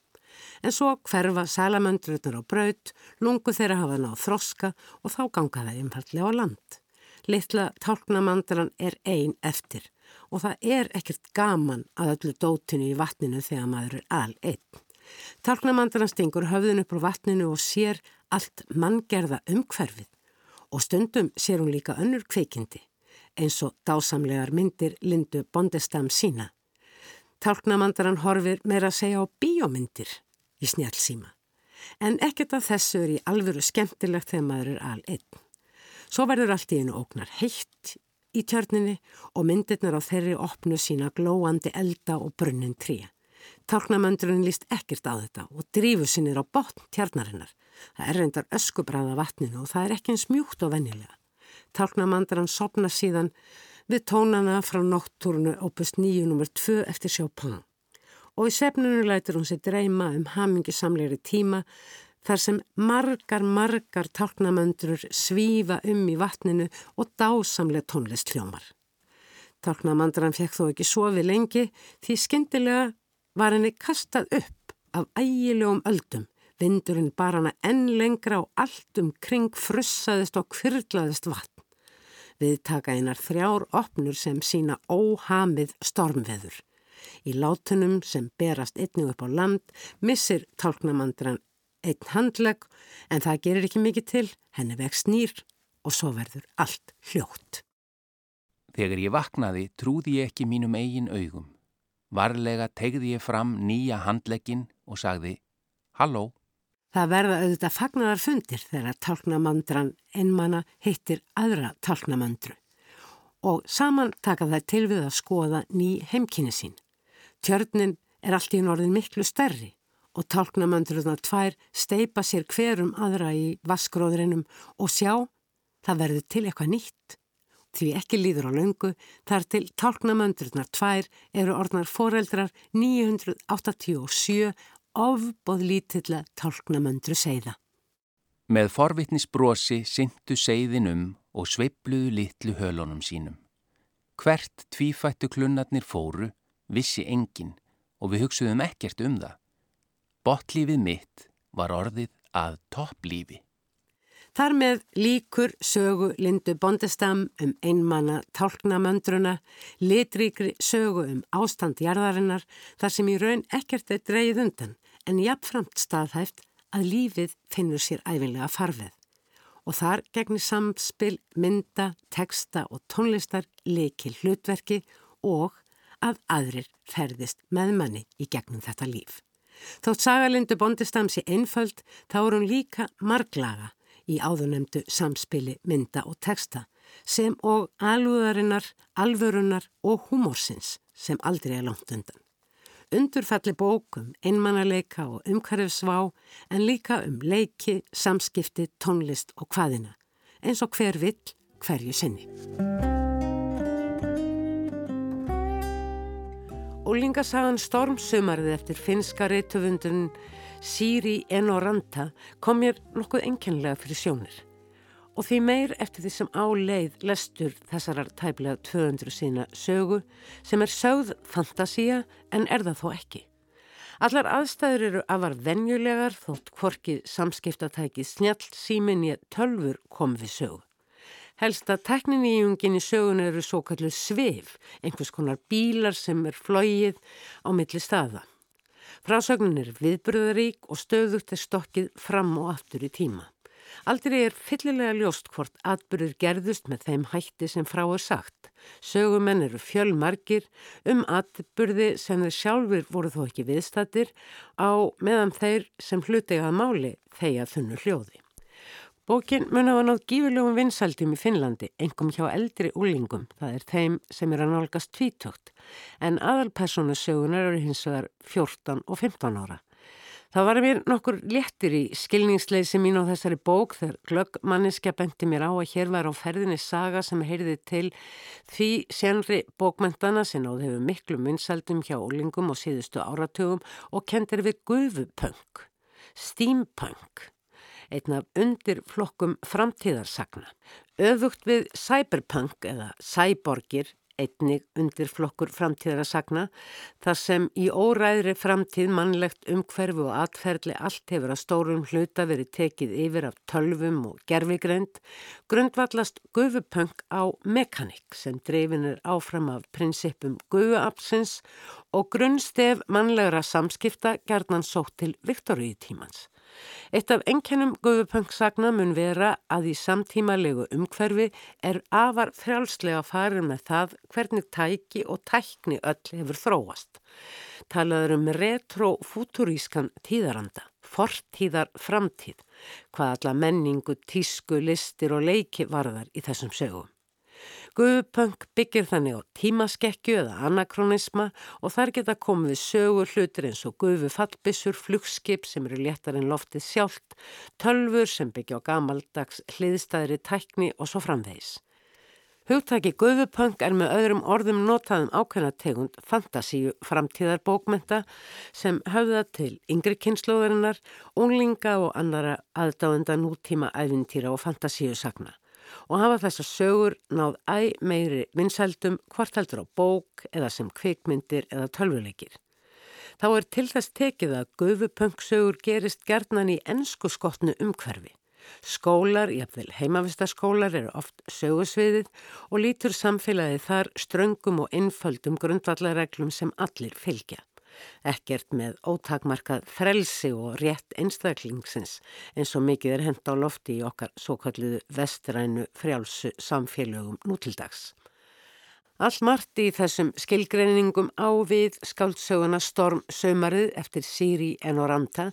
En svo hverfa salamöndrunar á braut, lungu þeirra hafa náð þroska og þá ganga það einfallega á land. Littla tálknamandran er ein eftir og það er ekkert gaman að öllu dótinu í vatninu þegar maður er al einn. Talknamandran stingur höfðun upp á vatninu og sér allt manngerða umhverfið og stundum sér hún líka önnur kveikindi eins og dásamlegar myndir Lindu Bondestam sína. Talknamandran horfir meira að segja á bíómyndir í snjálfsíma en ekkert af þessu er í alvöru skemmtilegt þegar maður er al einn. Svo verður allt í einu ógnar heitt í tjörninni og myndirnar á þeirri opnu sína glóandi elda og brunnin tríja. Tálknamöndurinn líst ekkert á þetta og drífur sinnir á botn tjarnarinnar. Það er reyndar öskubræða vatninu og það er ekki eins mjúkt og vennilega. Tálknamöndurinn sopna síðan við tónana frá nóttúrunu opust 9.2 eftir Chopin og í sefnunu lætur hún sér dreyma um hamingisamleiri tíma þar sem margar, margar tálknamöndrur svífa um í vatninu og dásamlega tónlist hljómar. Tálknamandran fekk þó ekki sofi lengi því skyndilega var henni kastað upp af ægilegum öldum. Vindurinn bar hana enn lengra og allt um kring frussaðist og kvirlaðist vatn. Við taka einar þrjár opnur sem sína óhamið stormveður. Í látunum sem berast einnig upp á land missir tálknamandran einn handleg en það gerir ekki mikið til, henni vext nýr og svo verður allt hljótt. Þegar ég vaknaði trúði ég ekki mínum eigin augum. Varlega tegði ég fram nýja handlegin og sagði Halló. Það verða auðvitað fagnarar fundir þegar tálknamandran einmanna hittir aðra tálknamandru og saman taka það til við að skoða ný heimkynni sín. Tjörnin er allt í norðin miklu stærri og tálknamöndurna tvær steipa sér hverum aðra í vaskróðurinnum og sjá, það verður til eitthvað nýtt. Því ekki líður á löngu, þar til tálknamöndurna tvær eru orðnar foreldrar 987 ofbóð lítilla tálknamöndru seiða. Með forvitnisbrosi syndu seiðin um og sveipluðu litlu hölunum sínum. Hvert tvífættu klunnarnir fóru, vissi engin og við hugsuðum ekkert um það. Bottlífið mitt var orðið að topplífi. Þar með líkur sögu Lindu Bondestam um einmanna tálknamöndruna, litríkri sögu um ástandjarðarinnar þar sem í raun ekkert er dreyið undan en jafnframt staðhæft að lífið finnur sér æfinlega farfið. Og þar gegnir samspil, mynda, teksta og tónlistar leikil hlutverki og að aðrir ferðist með manni í gegnum þetta líf. Þótt sagalindu bondistamsi einföld þá er hún líka marglaga í áðunemdu samspili mynda og texta sem og alúðarinnar, alvörunar og humorsins sem aldrei er langt undan. Undurfalli bókum, einmannaleika og umhverfsvá en líka um leiki, samskipti, tónlist og hvaðina eins og hver vill hverju sinni. Úlingasagan Stormsumarið eftir finska reytufundun Siri Enoranta kom mér nokkuð enkenlega fyrir sjónir og því meir eftir því sem á leið lestur þessarar tæplega 200 sína sögu sem er sögð fantasía en er það þó ekki. Allar aðstæður eru afar venjulegar þótt hvorki samskiptatæki snjall símin í tölfur kom við sögu. Helsta tekniníjungin í sögun eru svo kallu svif, einhvers konar bílar sem er flóið á milli staða. Frásögnin er viðbröðarík og stöðugt er stokkið fram og aftur í tíma. Aldrei er fyllilega ljóst hvort atbyrður gerðust með þeim hætti sem frá er sagt. Sögumenn eru fjölmarkir um atbyrði sem þeir sjálfur voru þó ekki viðstattir á meðan þeir sem hlutegað máli þeia þunnu hljóði. Bókin mun hafa nátt gífurlegum vinsaldum í Finnlandi, engum hjá eldri úlingum, það er þeim sem er að nálgast tvítökt, en aðalpersonasögunar eru hins vegar 14 og 15 ára. Það var mér nokkur léttir í skilningsleysi mín á þessari bók þegar glöggmanniska benti mér á að hér var á ferðinni saga sem heyrði til því senri bókmentana sem áð hefur miklu vinsaldum hjá úlingum og síðustu áratugum og kendir við gufupunk, steampunk einn af undirflokkum framtíðarsagna. Öðugt við cyberpunk eða cyborgir, einnig undirflokkur framtíðarsagna, þar sem í óræðri framtíð mannlegt umhverfu og atferðli allt hefur að stórum hluta verið tekið yfir af tölvum og gerfigreind, grundvallast gufupunk á mekanik sem dreifin er áfram af prinsipum gufuapsins og grunnstef mannlegra samskipta gerðnan sótt til Viktoríu tímans. Eitt af enkennum Guðupöngssagna mun vera að í samtímalegu umhverfi er afar frjálslega farin með það hvernig tæki og tækni öll hefur þróast. Talaður um retrofúturískan tíðaranda, fortíðar framtíð, hvað alla menningu, tísku, listir og leiki varðar í þessum sögum. Guðupönk byggir þannig á tímaskekkju eða anakronisma og þar geta komið sögur hlutir eins og gufu fallbissur, flugskip sem eru léttar en loftið sjálft, tölfur sem byggja á gamaldags hliðstæðri tækni og svo framvegis. Hugtaki Guðupöng er með öðrum orðum notaðum ákveðna tegund fantasíu framtíðar bókmenta sem höfða til yngri kynnslóðarinnar, unglinga og annara aðdáenda nútíma æfintýra og fantasíu sagna og hafa þessar sögur náð æg meiri vinsældum hvort heldur á bók eða sem kvikmyndir eða tölvuleikir. Þá er til þess tekið að Guðupöng-sögur gerist gerðnan í ennsku skotnu umhverfi. Skólar, jafnvel heimavistaskólar, eru oft sögusviðið og lítur samfélagið þar ströngum og innföldum grundvallareglum sem allir fylgja. Ekkert með ótakmarkað frelsi og rétt einstaklingsins eins og mikið er hend á lofti í okkar svo kalluðu vestrænu frjálsu samfélögum nútildags. Allt margt í þessum skilgreiningum á við skáldsöguna Storm Saumarið eftir Siri Enoranta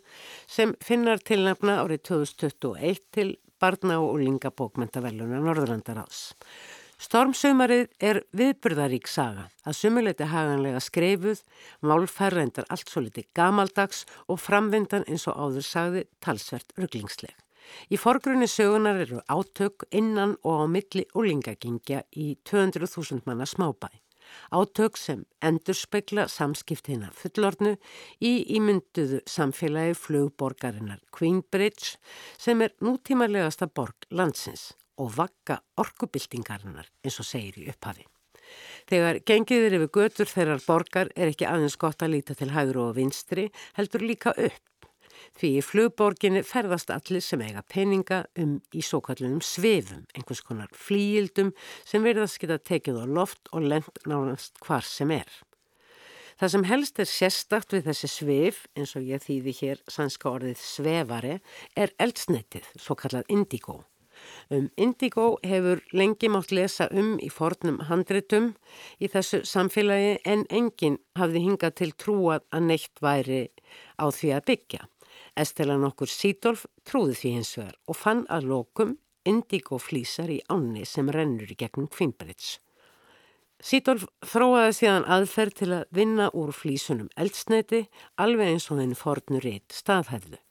sem finnar tilnafna árið 2021 til barna og úlinga bókmentavellunar Norðurlandaráðs. Storm Saumarið er viðburðarík saga að sumuleiti haganlega skreifuð, málfærrendar allt svo liti gamaldags og framvindan eins og áður sagði talsvert rugglingsleg. Í forgrunni sögunar eru átök innan og á milli úlingagingja í 200.000 manna smábæ. Átök sem endur spekla samskiptina fullornu í ímynduðu samfélagi flugborgarinnar Queenbridge sem er nútímarlegasta borg landsins og vakka orkubildingarinnar eins og segir í upphafi. Þegar gengiðir yfir götur þeirrar borgar er ekki aðeins gott að líta til hægru og vinstri heldur líka upp Því í flugborginni ferðast allir sem eiga peninga um í svo kallunum svefum, einhvers konar flíildum sem verðast geta tekið á loft og lent nánast hvar sem er. Það sem helst er sérstakt við þessi svef, eins og ég þýði hér sannska orðið svefari, er eldsnettið, svo kallað indigo. Um indigo hefur lengi mátt lesa um í fornum handritum í þessu samfélagi en enginn hafði hingað til trúað að neitt væri á því að byggja. Estela nokkur Sídolf trúði því hins vegar og fann að lokum indigoflísar í ánni sem rennur í gegnum Kvinnbrits. Sídolf þróaði síðan aðferð til að vinna úr flísunum eldsneiti alveg eins og þenni fornu rétt staðhæfðu.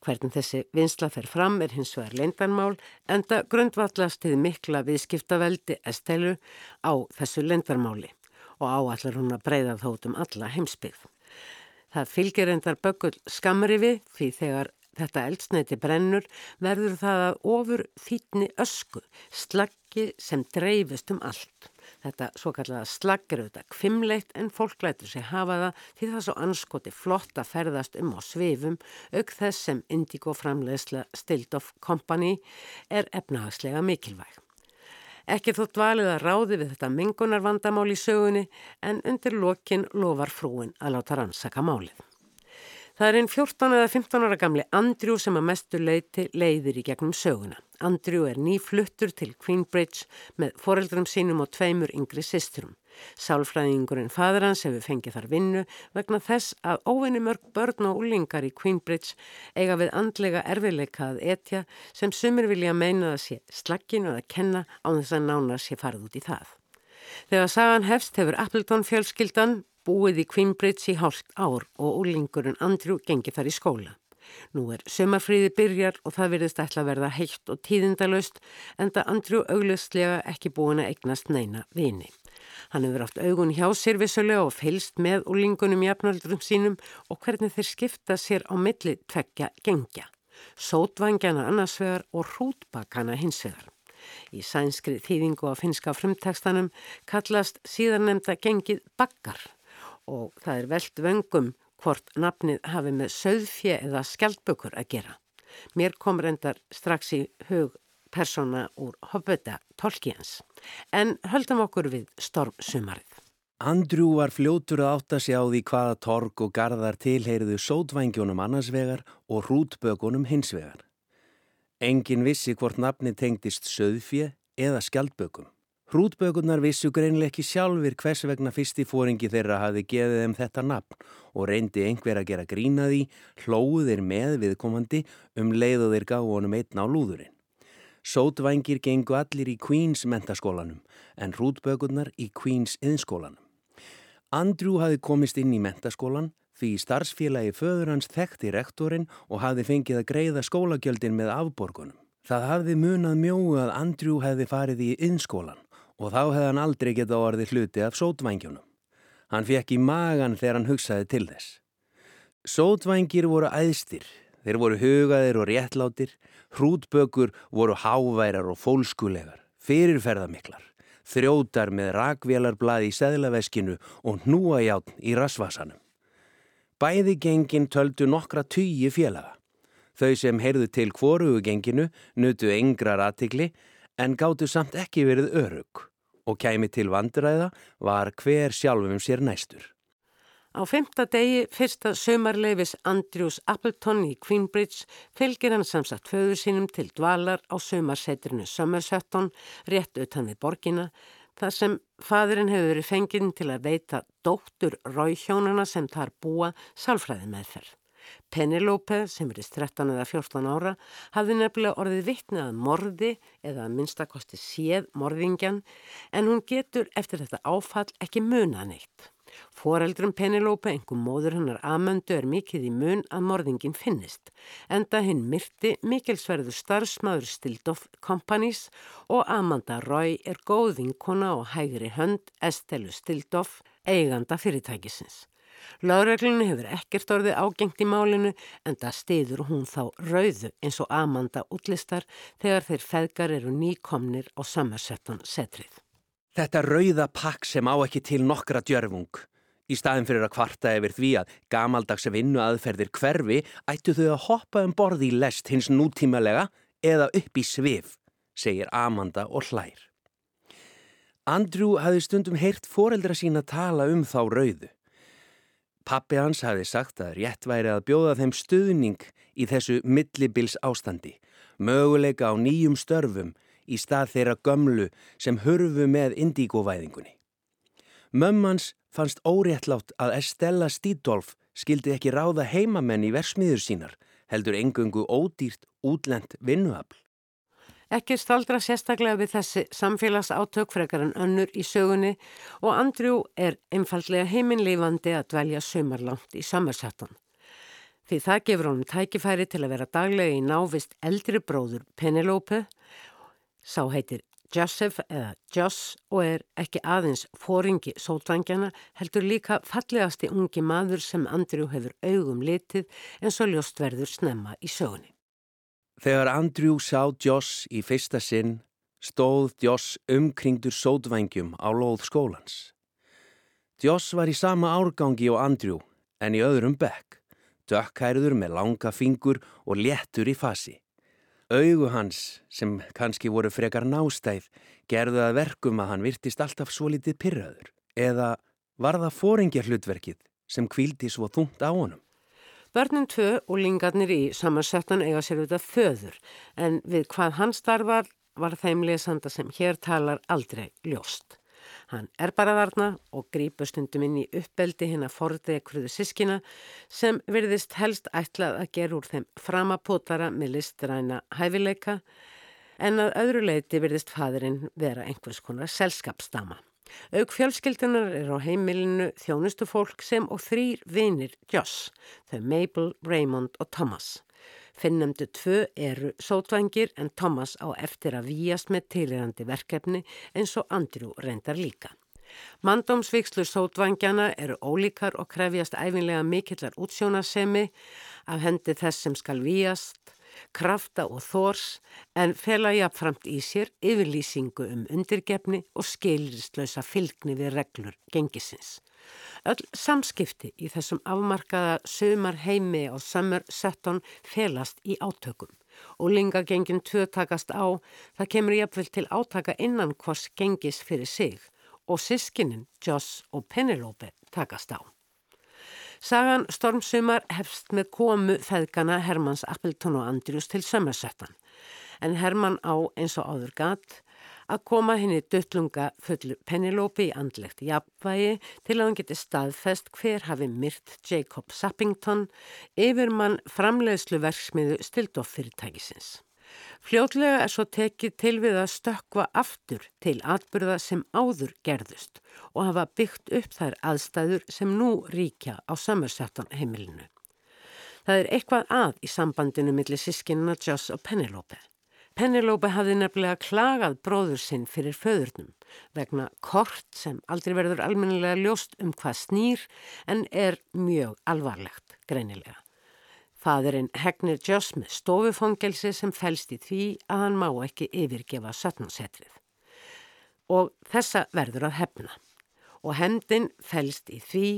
Hvernig þessi vinsla fer fram er hins vegar lendarmál enda grundvallast til mikla viðskiptaveldi Estelu á þessu lendarmáli og áallar hún að breyða þótum alla heimsbyggð. Það fylgir endar böggul skamrifi því þegar þetta eldsneiti brennur verður það að ofur þýtni ösku, slaggi sem dreifist um allt. Þetta svo kallaða slagg er auðvitað kvimleitt en fólk lætur sig hafa það því það svo anskoti flott að ferðast um á svifum auk þess sem Indigo framleiðsla Stilt of Company er efnahagslega mikilvæg. Ekki þótt valið að ráði við þetta mengunar vandamál í sögunni en undir lokin lofar frúin að láta rannsaka málið. Það er einn 14 eða 15 ára gamli Andrew sem að mestu leiti leiðir í gegnum söguna. Andrew er nýfluttur til Queenbridge með foreldrum sínum og tveimur yngri sisturum. Sálfræðingurinn fadur hans hefur fengið þar vinnu vegna þess að óvinni mörg börn og úlingar í Queenbridge eiga við andlega erfileika að etja sem sumir vilja meina að sé slagginu að kenna á þess að nána sé farið út í það. Þegar sagan hefst hefur Appleton fjölskyldan búið í Queenbridge í hálft ár og úlingurinn Andrew gengið þar í skóla. Nú er sömarfríði byrjar og það virðist ætla að verða heilt og tíðindalöst en það Andrew auglustlega ekki búin að eignast neina vini. Hann hefur átt augun hjá sér vissulega og fylst með úlingunum jafnöldurum sínum og hvernig þeir skipta sér á milli tveggja gengja. Sótvangjana annarsvegar og hrútbakana hinsvegar. Í sænskri þýðingu á finska frumtekstanum kallast síðarnemda gengið bakkar og það er veld vöngum hvort nafnið hafi með söðfje eða skjaldbökur að gera. Mér kom reyndar strax í hug persóna úr Hobbita Tolkiens. En höldum okkur við stormsumarið. Andrew var fljótur að átta sig á því hvaða torg og gardar tilheyriðu sótvængjónum annarsvegar og hrútbökunum hinsvegar. Engin vissi hvort nafni tengdist söðfje eða skjaldbökum. Hrútbökunar vissu greinlega ekki sjálfur hvers vegna fyrsti fóringi þeirra hafi geðið þeim þetta nafn og reyndi einhver að gera grínaði, hlóðir með viðkomandi um leið og þeir gáðu honum einn á lúðurinn. Sótvængir gengu allir í Queens mentaskólanum en hrútbökurnar í Queens yðnskólanum. Andrew hafi komist inn í mentaskólan því starfsfélagi föður hans þekkti rektorinn og hafi fengið að greiða skólagjöldin með afborgunum. Það hafði munað mjóu að Andrew hefði farið í yðnskólan og þá hefði hann aldrei getað orðið hluti af sótvængjónum. Hann fekk í magan þegar hann hugsaði til þess. Sótvængir voru æðstir, þeir voru hugaðir og réttlátir, hrútbökur voru háværar og fólskulegar, fyrirferðamiklar, þrjótar með rakvélarbladi í seðlaveskinu og hnúajátn í rasvasanum. Bæði gengin töldu nokkra tugi félaga. Þau sem heyrðu til kvorugu genginu nutu yngrar aðtikli en gáttu samt ekki verið örug og kæmi til vandræða var hver sjálfum sér næstur. Á femta degi fyrsta sömarleifis Andrews Appleton í Queenbridge fylgir hann samsagt föður sínum til dvalar á sömarsetrinu Somersetton rétt utan við borgina þar sem fadurinn hefur verið fenginn til að veita dóttur ræðhjónana sem þar búa sálfræði meðferð. Penelope, sem erist 13 eða 14 ára, hafði nefnilega orðið vittnið að morði eða að minnstakosti séð morðingjan en hún getur eftir þetta áfall ekki muna neitt. Fóreldrum Penelope, engum móður hennar amöndu, er mikið í mun að morðingin finnist. Enda hinn myrti mikilsverðu starfsmaður Stildoff Companies og Amanda Roy er góð vinkona og hægri hönd Estelu Stildoff, eiganda fyrirtækisins. Láreglunni hefur ekkert orðið ágengt í málinu en það stiður hún þá rauðu eins og Amanda útlistar þegar þeir feðgar eru nýkomnir á Somersetton setrið. Þetta rauða pakk sem á ekki til nokkra djörfung. Í staðin fyrir að kvarta yfir því að gamaldags vinnu aðferðir hverfi ættu þau að hoppa um borði í lest hins nútímalega eða upp í svif, segir Amanda og hlær. Andrew hafi stundum heyrt foreldra sína tala um þá rauðu. Pappi hans hafi sagt að rétt væri að bjóða þeim stuðning í þessu millibils ástandi, möguleika á nýjum störfum í stað þeirra gömlu sem hörfu með indígóvæðingunni. Mömmans fannst óréttlátt að Estella Stídolf skildi ekki ráða heimamenn í versmiður sínar, heldur engungu ódýrt útlend vinnuafl. Ekki staldra sérstaklega við þessi samfélagsátök frekar en önnur í sögunni og Andrjú er einfallega heiminleifandi að dvelja sömarlangt í Somersetton. Því það gefur honum tækifæri til að vera daglega í návist eldri bróður Penelope, sá heitir Joseph eða Joss og er ekki aðeins fóringi sótvangjana heldur líka fallegasti ungi maður sem Andrjú hefur augum litið en svo ljóst verður snemma í sögunni. Þegar Andrew sá Joss í fyrsta sinn stóð Joss umkringdur sótvængjum á lóð skólans. Joss var í sama árgangi og Andrew en í öðrum bekk, dökkhærður með langa fingur og léttur í fasi. Augu hans, sem kannski voru frekar nástæð, gerðu að verkum að hann virtist alltaf svo litið pyrraður eða var það fóringjar hlutverkið sem kvíldi svo þungt á honum. Börnin tvö og lingarnir í samansettan eiga sér auðvitað föður en við hvað hann starfar var þeim lesanda sem hér talar aldrei ljóst. Hann er bara þarna og grýpur stundum inn í uppbeldi hinn að forðið ekkurðu sískina sem virðist helst ætlað að gera úr þeim framapótara með listræna hæfileika en að öðru leiti virðist fadurinn vera einhvers konar selskapsdama. Auk fjölskyldunar er á heimilinu þjónustu fólk sem og þrýr vinir Joss, þau Mabel, Raymond og Thomas. Finnemdu tvö eru sótvangir en Thomas á eftir að výjast með tilirandi verkefni eins og Andrew reyndar líka. Mandómsvíkslu sótvangjana eru ólíkar og krefjast æfinlega mikillar útsjónasemi af hendi þess sem skal výjast krafta og þors en fela jafnframt í sér yfirlýsingu um undirgefni og skiliristlösa fylgni við reglur gengisins. Öll samskipti í þessum afmarkaða sömar heimi á Summer Sutton felast í átökum og lingagengin tvö takast á, það kemur jafnvel til átaka innan hvors gengis fyrir sig og sískinin Joss og Penelope takast á. Sagan Stormsumar hefst með komu feðgana Hermanns Appleton og Andrius til sömmersettan en Hermann á eins og áður gatt að koma henni dötlunga fullu Penelope í andlegt jafnvægi til að hann geti staðfest hver hafi myrt Jacob Sappington yfir mann framleiðslu verksmiðu Stildoff fyrirtækisins. Fljótlega er svo tekið til við að stökva aftur til atbyrða sem áður gerðust og hafa byggt upp þær aðstæður sem nú ríkja á Somersetton heimilinu. Það er eitthvað að í sambandinu millir sískinna Joss og Penelope. Penelope hafði nefnilega klagað bróður sinn fyrir föðurnum vegna kort sem aldrei verður almennilega ljóst um hvað snýr en er mjög alvarlegt greinilega. Fadurinn hegnir Joss með stofufongelsi sem fælst í því að hann má ekki yfirgefa sötnansetrið. Og þessa verður að hefna. Og hendin fælst í því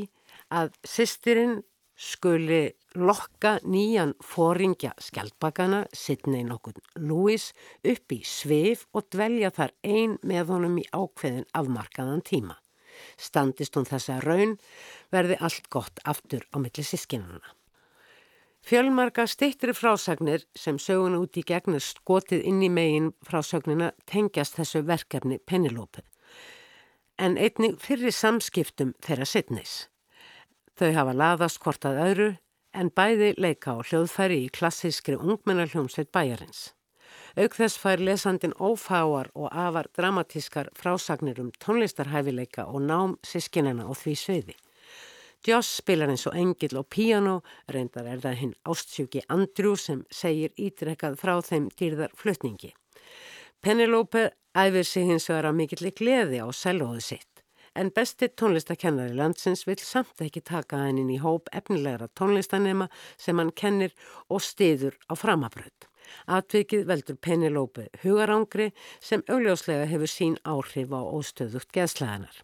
að sýstirinn skuli lokka nýjan fóringja skjaldbakana, Sidney nokkur Lewis, upp í sveif og dvelja þar ein með honum í ákveðin afmarkaðan tíma. Standist hún þessa raun verði allt gott aftur á milli sískinuna. Fjölmarka steyttri frásagnir sem sögun út í gegnir skotið inn í megin frásögnina tengjast þessu verkefni Penelope. En einnig fyrir samskiptum þeirra Sidneys. Þau hafa laðast hvort að öðru en bæði leika á hljóðfæri í klassískri ungmennarhljómsveit bæjarins. Auk þess fær lesandin ófáar og afar dramatískar frásagnir um tónlistarhæfileika og nám sískinina á því sviði. Joss spilar eins og engil og piano, reyndar er það hinn ástsjúki Andrew sem segir ítrekkað frá þeim dýrðar flutningi. Penelope æfir sig hins vegar að mikill gleði á selóðu sitt en besti tónlistakennari landsins vil samt ekki taka hennin í hóp efnilegra tónlistanema sem hann kennir og stiður á framabröð. Atvikið veldur Penelope hugarangri sem augljóslega hefur sín áhrif á óstöðugt geðslæðanar.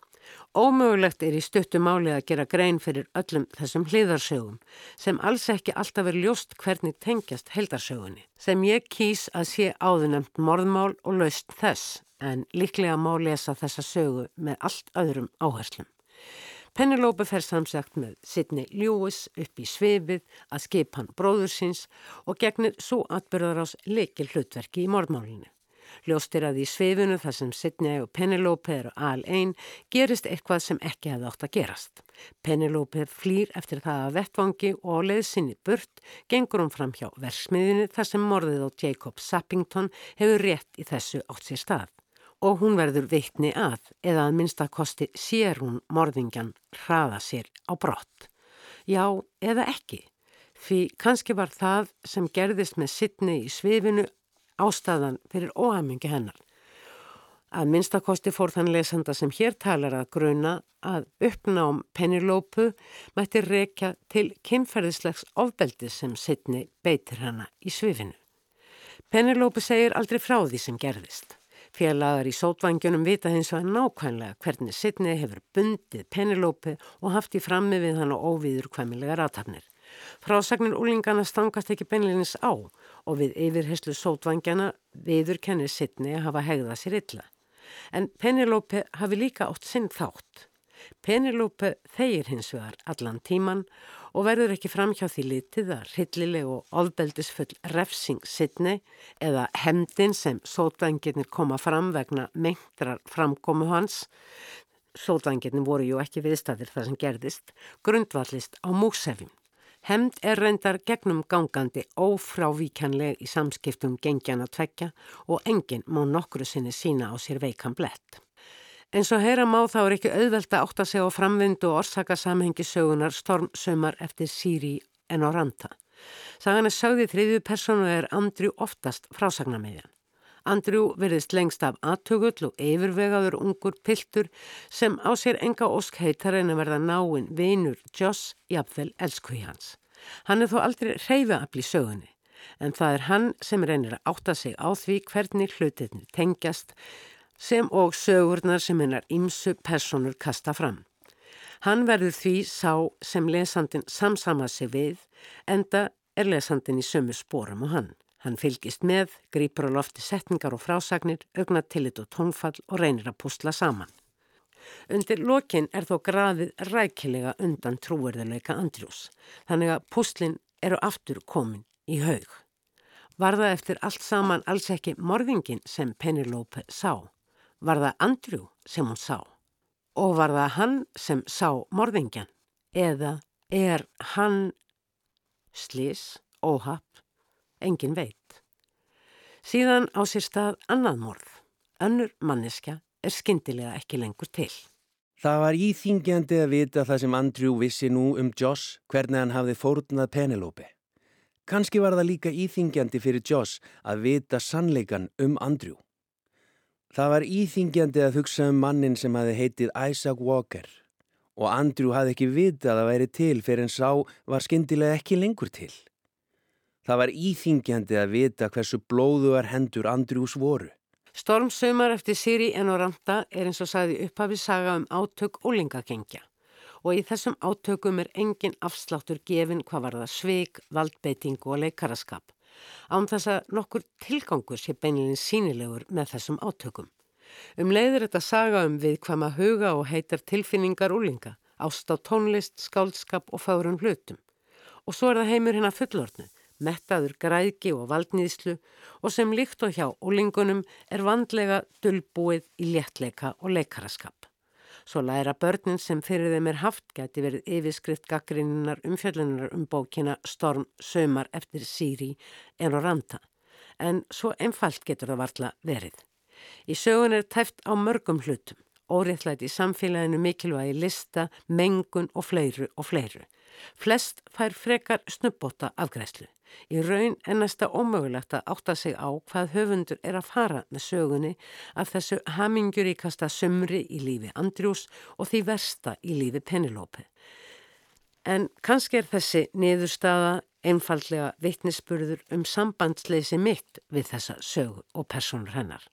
Ómögulegt er í stuttu máli að gera grein fyrir öllum þessum hliðarsögum sem alls ekki alltaf er ljóst hvernig tengjast heldarsögunni sem ég kýs að sé áðunemt morðmál og laust þess en líklega má lesa þessa sögu með allt öðrum áherslum. Penelope fer samsagt með Sidney Lewis upp í svefið að skipa hann bróður síns og gegnir svo atbyrðar ás leikil hlutverki í mordmálinu. Ljóstir að í svefinu þar sem Sidney og Penelope eru al einn gerist eitthvað sem ekki hefði átt að gerast. Penelope flýr eftir það að vettvangi og leið sinni burt gengur hún fram hjá versmiðinu þar sem morðið á Jacob Sappington hefur rétt í þessu átt sér stað og hún verður veitni að eða að minnstakosti sér hún morðingjan hraða sér á brott. Já, eða ekki, því kannski var það sem gerðist með sittni í svifinu ástæðan fyrir óhamingi hennar. Að minnstakosti fór þann lesanda sem hér talar að gruna að uppnám Penilópu mætti rekja til kynferðislegs ofbeldi sem sittni beitir hana í svifinu. Penilópu segir aldrei frá því sem gerðist. Félagar í sótvangjunum vita hins vegar nákvæmlega hvernig Sidney hefur bundið Penelope og haft í frammi við hann og óvíður kvæmilega ratafnir. Frásagnir úlingana stangast ekki beinleginis á og við yfirherslu sótvangjana viður kennir Sidney að hafa hegðað sér illa. En Penelope hafi líka átt sinn þátt. Penelope þeir hins vegar allan tíman og verður ekki fram hjá því litið að hryllileg og ofbeldisfull refsing sittni eða hemdin sem sótvangirnir koma fram vegna mengtrar framkomu hans, sótvangirnir voru ju ekki viðstæðir það sem gerðist, grundvallist á músefjum. Hemd er reyndar gegnum gangandi ófrávíkjanleg í samskiptum gengjana tvekja og enginn má nokkru sinni sína á sér veikan blett. En svo heyra má þá er ekki auðvelt að átta sig á framvindu og orsaka samhengi sögunar stormsumar eftir Sýri en á Ranta. Sagan er sögði þriðju personu er Andrjú oftast frásagnamiðjan. Andrjú verðist lengst af aðtögull og yfirvegaður ungur piltur sem á sér enga ósk heitar en að verða náinn vinur Joss jafnvel elskuði hans. Hann er þó aldrei reyfaafl í sögunni en það er hann sem reynir að átta sig á því hvernig hlutinni tengjast sem og sögurnar sem hennar ymsu personur kasta fram. Hann verður því sá sem lesandin samsama sig við, enda er lesandin í sömu spórum og hann. Hann fylgist með, grýpur á lofti setningar og frásagnir, augna tillit og tónfall og reynir að púsla saman. Undir lokin er þó graðið rækilega undan trúverðuleika Andrjús, þannig að púslinn eru aftur komin í haug. Var það eftir allt saman alls ekki morðingin sem Penelope sá? Var það Andrew sem hún sá? Og var það hann sem sá morðingjan? Eða er hann slís, óhapp, engin veit? Síðan á sér stað annað morð. Önnur manneska er skindilega ekki lengur til. Það var íþingjandi að vita það sem Andrew vissi nú um Joss hvernig hann hafði fórnað Penelope. Kanski var það líka íþingjandi fyrir Joss að vita sannleikan um Andrew. Það var íþingjandi að hugsa um mannin sem hafi heitið Isaac Walker og Andrew hafði ekki vitað að væri til fyrir en sá var skindilega ekki lengur til. Það var íþingjandi að vita hversu blóðuar hendur Andrews voru. Stormsumar eftir Siri Enoranta er eins og sagði upphafi saga um átök og lingagengja og í þessum átökum er engin afsláttur gefin hvað var það sveik, valdbeitingu og leikaraskap án þess að nokkur tilgangur sé beinilinn sínilegur með þessum átökum. Um leiður þetta saga um við hvað maður huga og heitar tilfinningar úlinga, ást á tónlist, skálskap og fárun hlutum. Og svo er það heimur hérna fullornu, mettaður græðki og valdnýðslu og sem líkt og hjá úlingunum er vandlega dullbúið í léttleika og leikaraskap. Svo læra börnin sem fyrir þeim er haft geti verið yfirskrift gaggrinnar umfjöllunar um bókina Storm sömar eftir Siri en og Ranta. En svo einfalt getur það vartla verið. Í sögun er tæft á mörgum hlutum. Óriðlæti í samfélaginu mikilvægi lista, mengun og fleiru og fleiru. Flest fær frekar snubbóta afgræslu. Í raun er næsta ómögulegt að átta sig á hvað höfundur er að fara með sögunni af þessu haminguríkasta sömri í lífi Andrjús og því versta í lífi Penelópi. En kannski er þessi niðurstaða einfallega vittnisspurður um sambandsleysi mitt við þessa sögu og personur hennar.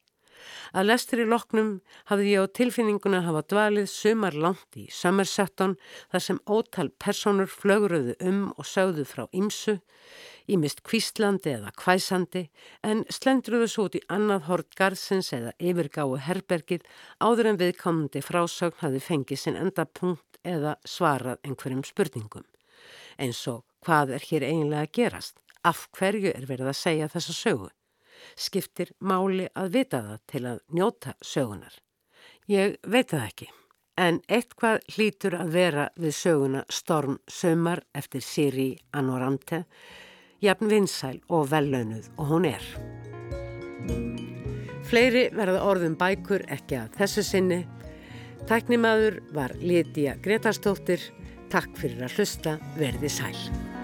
Að lestur í loknum hafði ég á tilfinninguna hafa dvalið sumar langt í Somersetton þar sem ótal personur flögruðu um og sögðu frá ímsu, ímist kvíslandi eða kvæsandi en slendruðu svo út í annað hort garðsins eða yfirgáu herbergið áður en viðkomandi frásögn hafi fengið sinn enda punkt eða svarað einhverjum spurningum. Eins og hvað er hér eiginlega að gerast? Af hverju er verið að segja þessa sögu? skiptir máli að vita það til að njóta sögunar. Ég veit það ekki, en eitthvað hlýtur að vera við söguna Storm Sömar eftir Siri Anorante, jafn vinsæl og vellaunuð og hún er. Fleiri verða orðum bækur ekki að þessu sinni. Tæknimaður var Lítiða Gretarstóttir. Takk fyrir að hlusta, verði sæl.